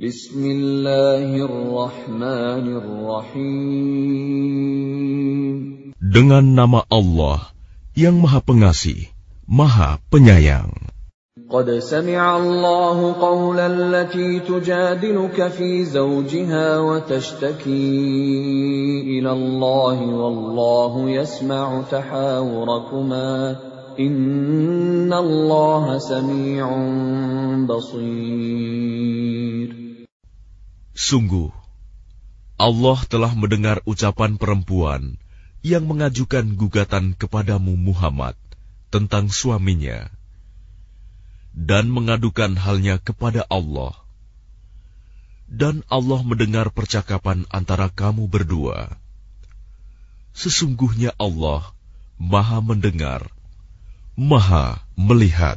Bismillahirrahmanirrahim. Dengan nama Allah yang Maha Pengasih, Maha Penyayang. قد سمع الله قول التي تجادلك في زوجها وتشتكي إلى الله والله يسمع تحاوركما إن الله سميع بصير Sungguh, Allah telah mendengar ucapan perempuan yang mengajukan gugatan kepadamu Muhammad tentang suaminya dan mengadukan halnya kepada Allah. Dan Allah mendengar percakapan antara kamu berdua. Sesungguhnya Allah Maha mendengar, Maha melihat.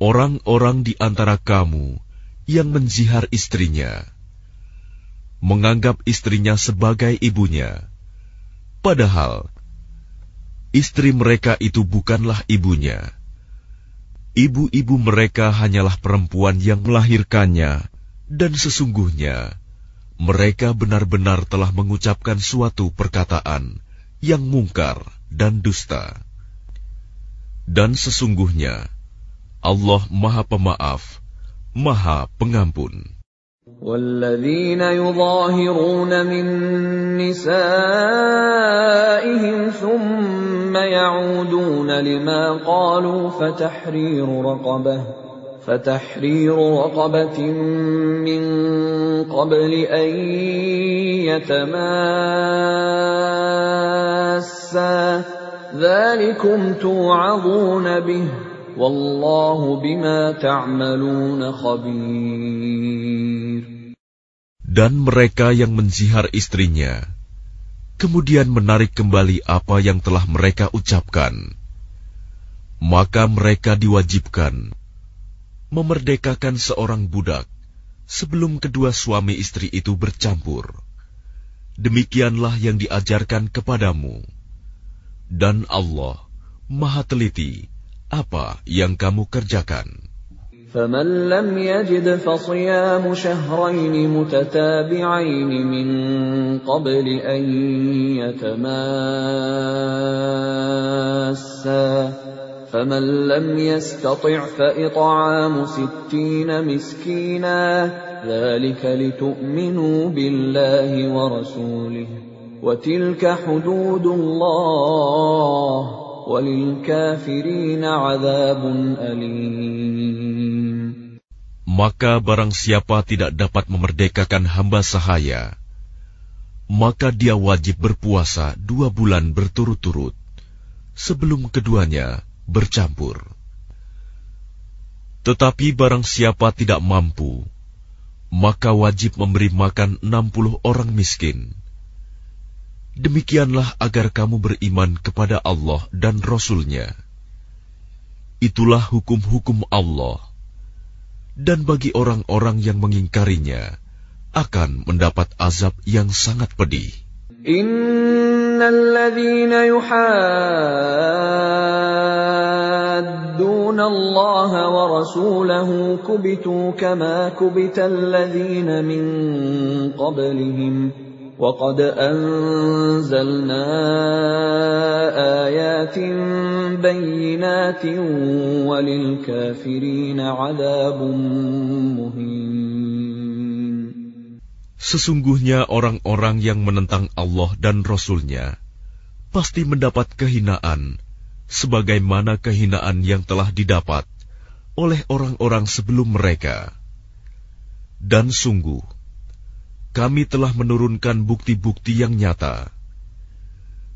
Orang-orang di antara kamu yang menzihar istrinya, menganggap istrinya sebagai ibunya, padahal istri mereka itu bukanlah ibunya. Ibu-ibu mereka hanyalah perempuan yang melahirkannya, dan sesungguhnya mereka benar-benar telah mengucapkan suatu perkataan yang mungkar dan dusta. Dan sesungguhnya Allah Maha Pemaaf, Maha Pengampun. والذين يظاهرون من نسائهم ثم يعودون لما قالوا فتحرير رقبه فتحرير رقبة من قبل أن يتماسا ذلكم توعظون به والله بما تعملون خبير Dan mereka yang menzihar istrinya, kemudian menarik kembali apa yang telah mereka ucapkan, maka mereka diwajibkan memerdekakan seorang budak sebelum kedua suami istri itu bercampur. Demikianlah yang diajarkan kepadamu. Dan Allah Maha Teliti apa yang kamu kerjakan. فمن لم يجد فصيام شهرين متتابعين من قبل أن يتماسا فمن لم يستطع فإطعام ستين مسكينا ذلك لتؤمنوا بالله ورسوله وتلك حدود الله وللكافرين عذاب أليم Maka barang siapa tidak dapat memerdekakan hamba sahaya, maka dia wajib berpuasa dua bulan berturut-turut sebelum keduanya bercampur. Tetapi barang siapa tidak mampu, maka wajib memberi makan enam puluh orang miskin. Demikianlah agar kamu beriman kepada Allah dan Rasul-Nya. Itulah hukum-hukum Allah. Dan bagi orang-orang yang mengingkarinya, akan mendapat azab yang sangat pedih. إن الذين يحادون الله ورسوله كبتوا كما كبت الذين من قبلهم وقد أنزلنا آيات بينات وللكافرين عذاب مهين Sesungguhnya orang-orang yang menentang Allah dan Rasul-Nya pasti mendapat kehinaan, sebagaimana kehinaan yang telah didapat oleh orang-orang sebelum mereka. Dan sungguh, kami telah menurunkan bukti-bukti yang nyata.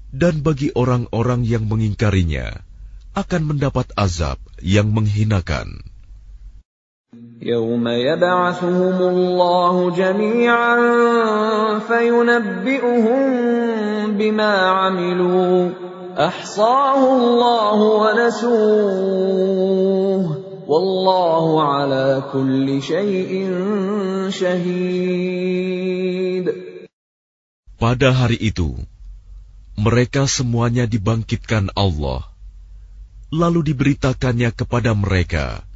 Dan bagi orang-orang yang mengingkarinya, akan mendapat azab yang menghinakan. يوم يبعثهم الله جميعا فينبئهم بما عملوا احصاه الله ونسوه والله على كل شيء شهيد Pada hari itu, mereka semuanya dibangkitkan Allah, lalu diberitakannya kepada mereka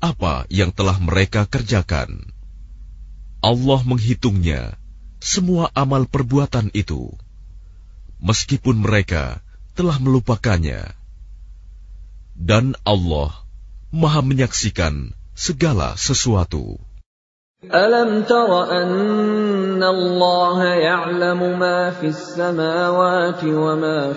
apa yang telah mereka kerjakan. Allah menghitungnya semua amal perbuatan itu, meskipun mereka telah melupakannya. Dan Allah maha menyaksikan segala sesuatu. Alam tara anna Allah ya'lamu ma samawati wa ma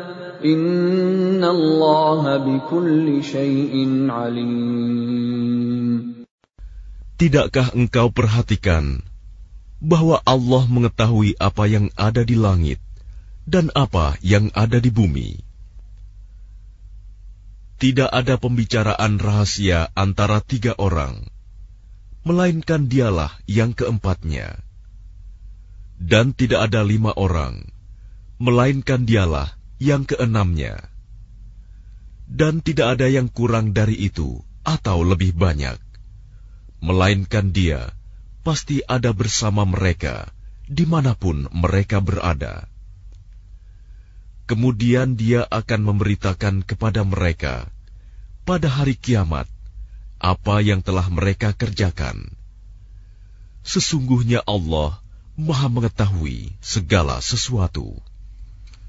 Tidakkah engkau perhatikan bahwa Allah mengetahui apa yang ada di langit dan apa yang ada di bumi? Tidak ada pembicaraan rahasia antara tiga orang, melainkan dialah yang keempatnya. Dan tidak ada lima orang, melainkan dialah yang keenamnya. Dan tidak ada yang kurang dari itu atau lebih banyak. Melainkan dia pasti ada bersama mereka di mana pun mereka berada. Kemudian dia akan memberitakan kepada mereka pada hari kiamat apa yang telah mereka kerjakan. Sesungguhnya Allah Maha Mengetahui segala sesuatu.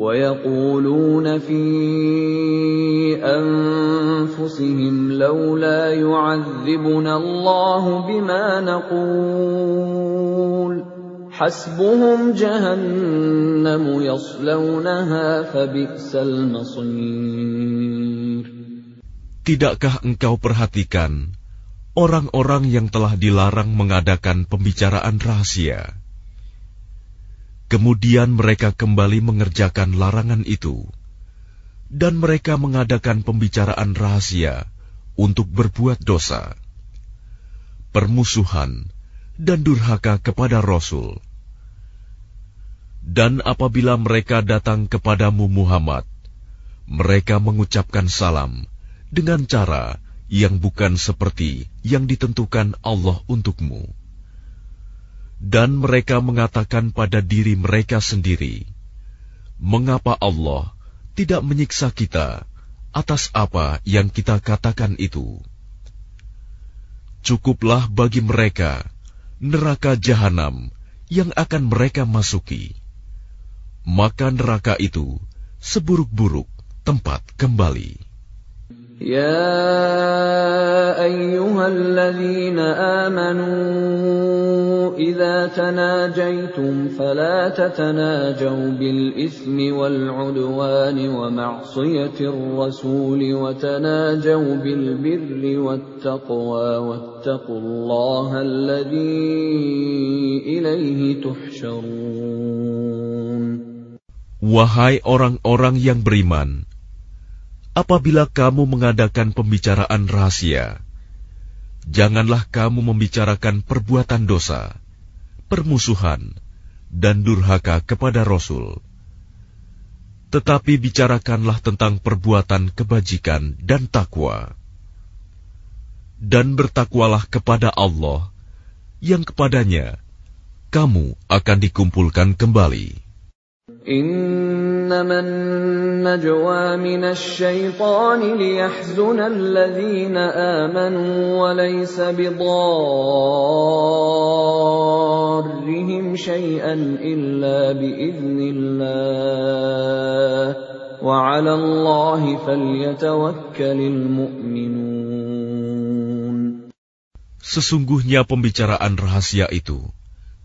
ويقولون في أنفسهم لولا يعذبنا الله بما نقول حسبهم جهنم يصلونها فبئس المصير Tidakkah engkau perhatikan orang-orang yang telah dilarang mengadakan pembicaraan rahasia? Kemudian mereka kembali mengerjakan larangan itu, dan mereka mengadakan pembicaraan rahasia untuk berbuat dosa, permusuhan, dan durhaka kepada Rasul. Dan apabila mereka datang kepadamu Muhammad, mereka mengucapkan salam dengan cara yang bukan seperti yang ditentukan Allah untukmu dan mereka mengatakan pada diri mereka sendiri, "Mengapa Allah tidak menyiksa kita atas apa yang kita katakan itu?" Cukuplah bagi mereka neraka jahanam yang akan mereka masuki. Maka neraka itu seburuk-buruk tempat kembali. يا أيها الذين آمنوا إذا تناجيتم فلا تتناجوا بالإثم والعدوان ومعصية الرسول وتناجوا بالبر والتقوى واتقوا الله الذي إليه تحشرون. Wahai orang-orang yang beriman, apabila kamu mengadakan pembicaraan rahasia, janganlah kamu membicarakan perbuatan dosa, permusuhan, dan durhaka kepada Rasul. Tetapi bicarakanlah tentang perbuatan kebajikan dan takwa. Dan bertakwalah kepada Allah, yang kepadanya kamu akan dikumpulkan kembali. إنما النجوى من الشيطان ليحزن الذين آمنوا وليس بضارهم شيئا إلا بإذن الله. وعلى الله فليتوكل المؤمنون. Sesungguhnya pembicaraan rahasia itu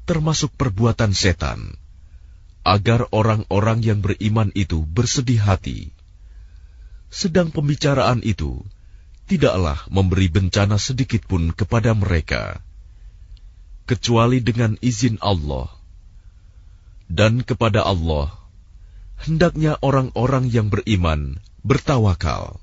termasuk perbuatan setan. Agar orang-orang yang beriman itu bersedih hati. Sedang pembicaraan itu tidaklah memberi bencana sedikit pun kepada mereka, kecuali dengan izin Allah. Dan kepada Allah, hendaknya orang-orang yang beriman bertawakal.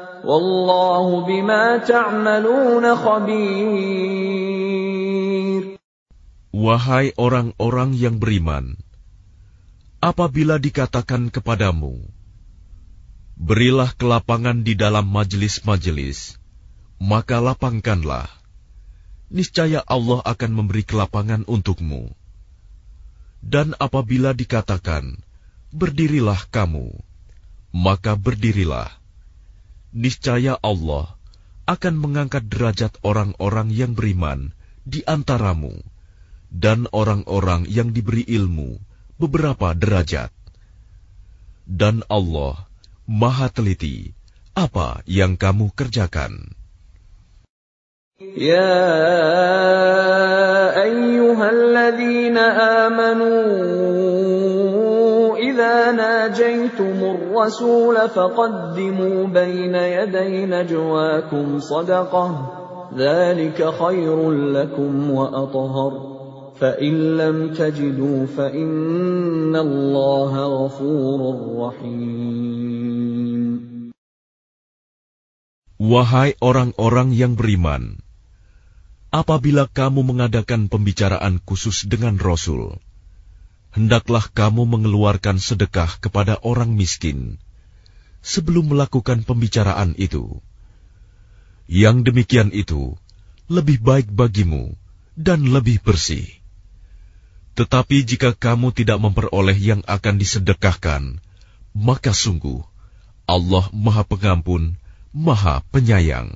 Wahai orang-orang yang beriman, apabila dikatakan kepadamu, berilah kelapangan di dalam majelis-majelis, maka lapangkanlah. Niscaya Allah akan memberi kelapangan untukmu. Dan apabila dikatakan, berdirilah kamu, maka berdirilah niscaya Allah akan mengangkat derajat orang-orang yang beriman di antaramu dan orang-orang yang diberi ilmu beberapa derajat. Dan Allah maha teliti apa yang kamu kerjakan. Ya ayyuhalladzina amanu ناجيتم الرسول فقدموا بين يدي نجواكم صدقة ذلك خير لكم وأطهر فإن لم تجدوا فإن الله غفور رحيم Wahai orang-orang yang beriman, apabila kamu mengadakan pembicaraan khusus dengan Rasul, hendaklah kamu mengeluarkan sedekah kepada orang miskin sebelum melakukan pembicaraan itu. Yang demikian itu lebih baik bagimu dan lebih bersih. Tetapi jika kamu tidak memperoleh yang akan disedekahkan, maka sungguh Allah Maha Pengampun, Maha Penyayang.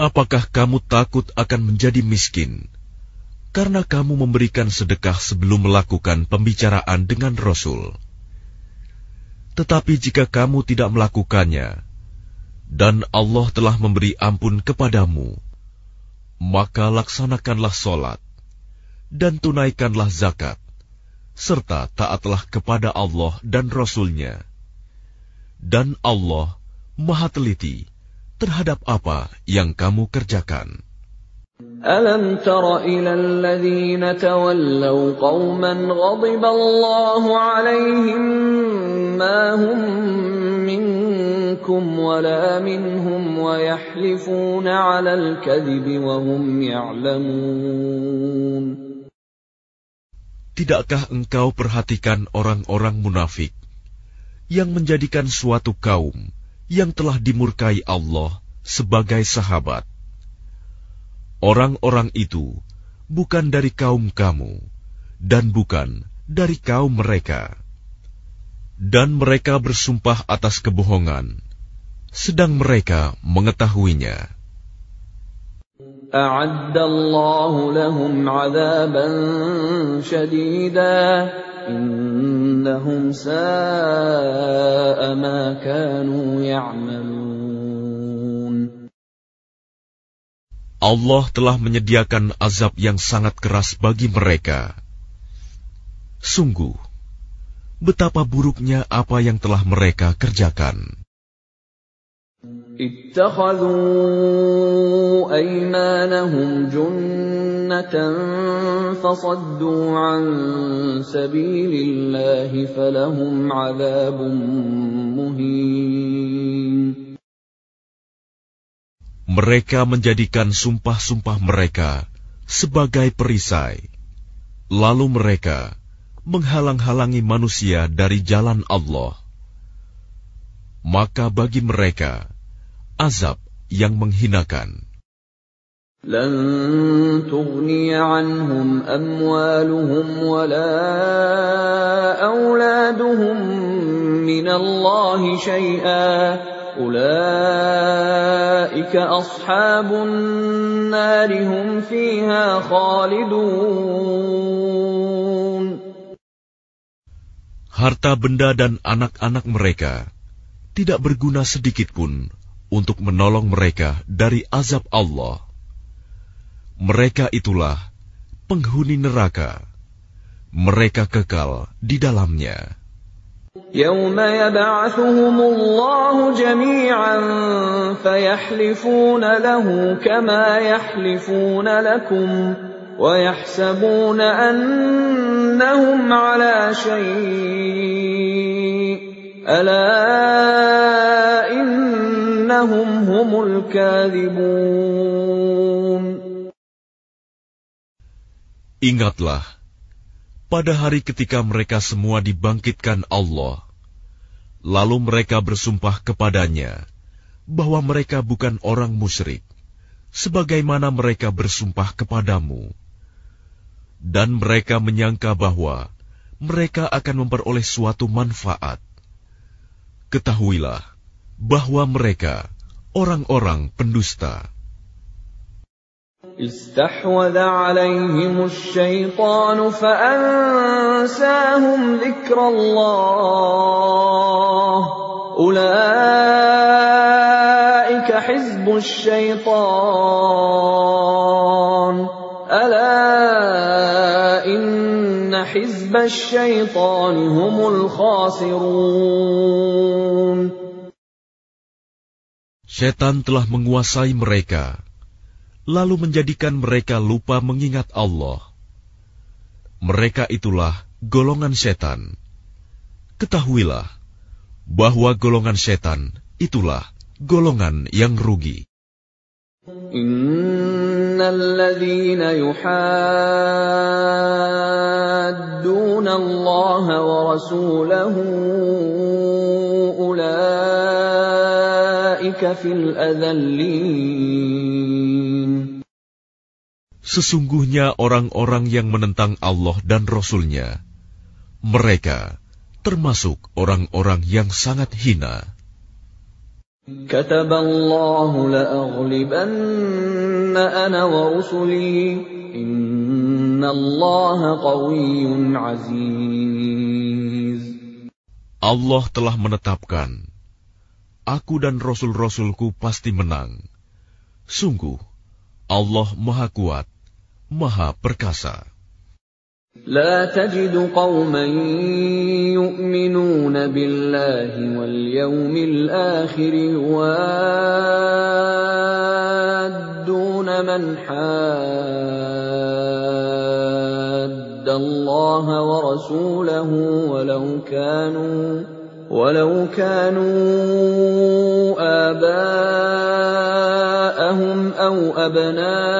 Apakah kamu takut akan menjadi miskin karena kamu memberikan sedekah sebelum melakukan pembicaraan dengan Rasul? Tetapi jika kamu tidak melakukannya, dan Allah telah memberi ampun kepadamu, maka laksanakanlah solat dan tunaikanlah zakat, serta taatlah kepada Allah dan Rasulnya. Dan Allah Maha Teliti terhadap apa yang kamu kerjakan. ألم تر إلى الذين تولوا قوما غضب الله عليهم ما هم منكم ولا منهم ويحلفون على الكذب وهم يعلمون Tidakkah engkau perhatikan orang-orang munafik yang menjadikan suatu kaum yang telah dimurkai Allah sebagai sahabat. Orang-orang itu bukan dari kaum kamu dan bukan dari kaum mereka. Dan mereka bersumpah atas kebohongan, sedang mereka mengetahuinya. أعد الله لهم عذابا شديدا إنهم ساء ما كانوا يعملون Allah telah menyediakan azab yang sangat keras bagi mereka. Sungguh, betapa buruknya apa yang telah mereka kerjakan. اتخذوا أيمانهم جنة فصدوا عن سبيل الله فلهم عذاب مهين Mereka menjadikan sumpah-sumpah mereka sebagai perisai. Lalu mereka menghalang-halangi manusia dari jalan Allah. Maka bagi mereka azab yang menghinakan. لن تغني عنهم أموالهم ولا أولادهم من الله شيئا أولئك أصحاب النار هم فيها خالدون Harta benda dan anak-anak mereka tidak berguna sedikit pun untuk menolong mereka dari azab Allah. Mereka itulah penghuni neraka. Mereka kekal di dalamnya. يوم يبعثهم الله جميعا فيحلفون له كما يحلفون لكم ويحسبون أنهم على شيء ألا إنهم هم الكاذبون Ingatlah, pada hari ketika mereka semua dibangkitkan Allah, lalu mereka bersumpah kepadanya bahwa mereka bukan orang musyrik, sebagaimana mereka bersumpah kepadamu. Dan mereka menyangka bahwa mereka akan memperoleh suatu manfaat. Ketahuilah bahwa mereka orang-orang pendusta. استحوذ عليهم الشيطان فأنساهم ذكر الله. أولئك حزب الشيطان. ألا إن حزب الشيطان هم الخاسرون. Setan telah menguasai mereka, lalu menjadikan mereka lupa mengingat Allah. Mereka itulah golongan setan. Ketahuilah bahwa golongan setan itulah golongan yang rugi. إن الذين يحادون الله ورسوله أولئك في الأذلين Sesungguhnya orang-orang yang menentang Allah dan Rasul-Nya, mereka termasuk orang-orang yang sangat hina. كتب الله لأغلبن أنا ورسلي إن الله قوي عزيز Allah telah menetapkan, Aku dan Rasul-Rasulku pasti menang. Sungguh, Allah Maha Kuat, Maha Perkasa. لا تجد قوما يؤمنون بالله واليوم الآخر يوادون من حاد الله ورسوله ولو كانوا ولو كانوا آباءهم أو أبناءهم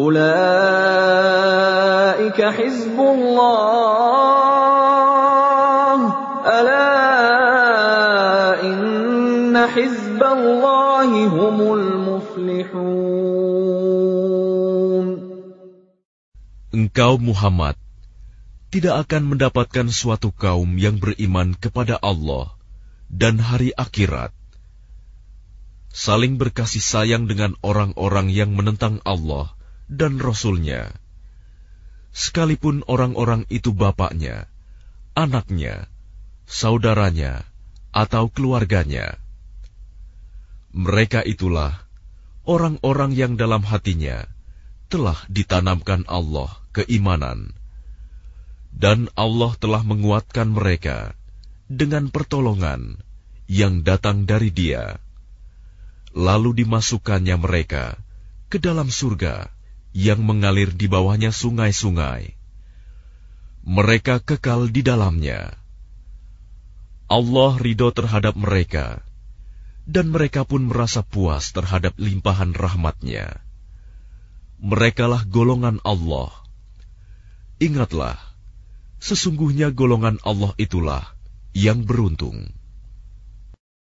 Ulaika hizbullah. Ala inna hizballahi humul muflihun. Engkau Muhammad tidak akan mendapatkan suatu kaum yang beriman kepada Allah dan hari akhirat. Saling berkasih sayang dengan orang-orang yang menentang Allah dan Rasul-Nya, sekalipun orang-orang itu bapaknya, anaknya, saudaranya, atau keluarganya. Mereka itulah orang-orang yang dalam hatinya telah ditanamkan Allah keimanan dan Allah telah menguatkan mereka dengan pertolongan yang datang dari Dia. Lalu dimasukkannya mereka ke dalam surga yang mengalir di bawahnya sungai-sungai. Mereka kekal di dalamnya. Allah ridho terhadap mereka, dan mereka pun merasa puas terhadap limpahan rahmatnya. Merekalah golongan Allah. Ingatlah, Sesungguhnya golongan Allah itulah yang beruntung.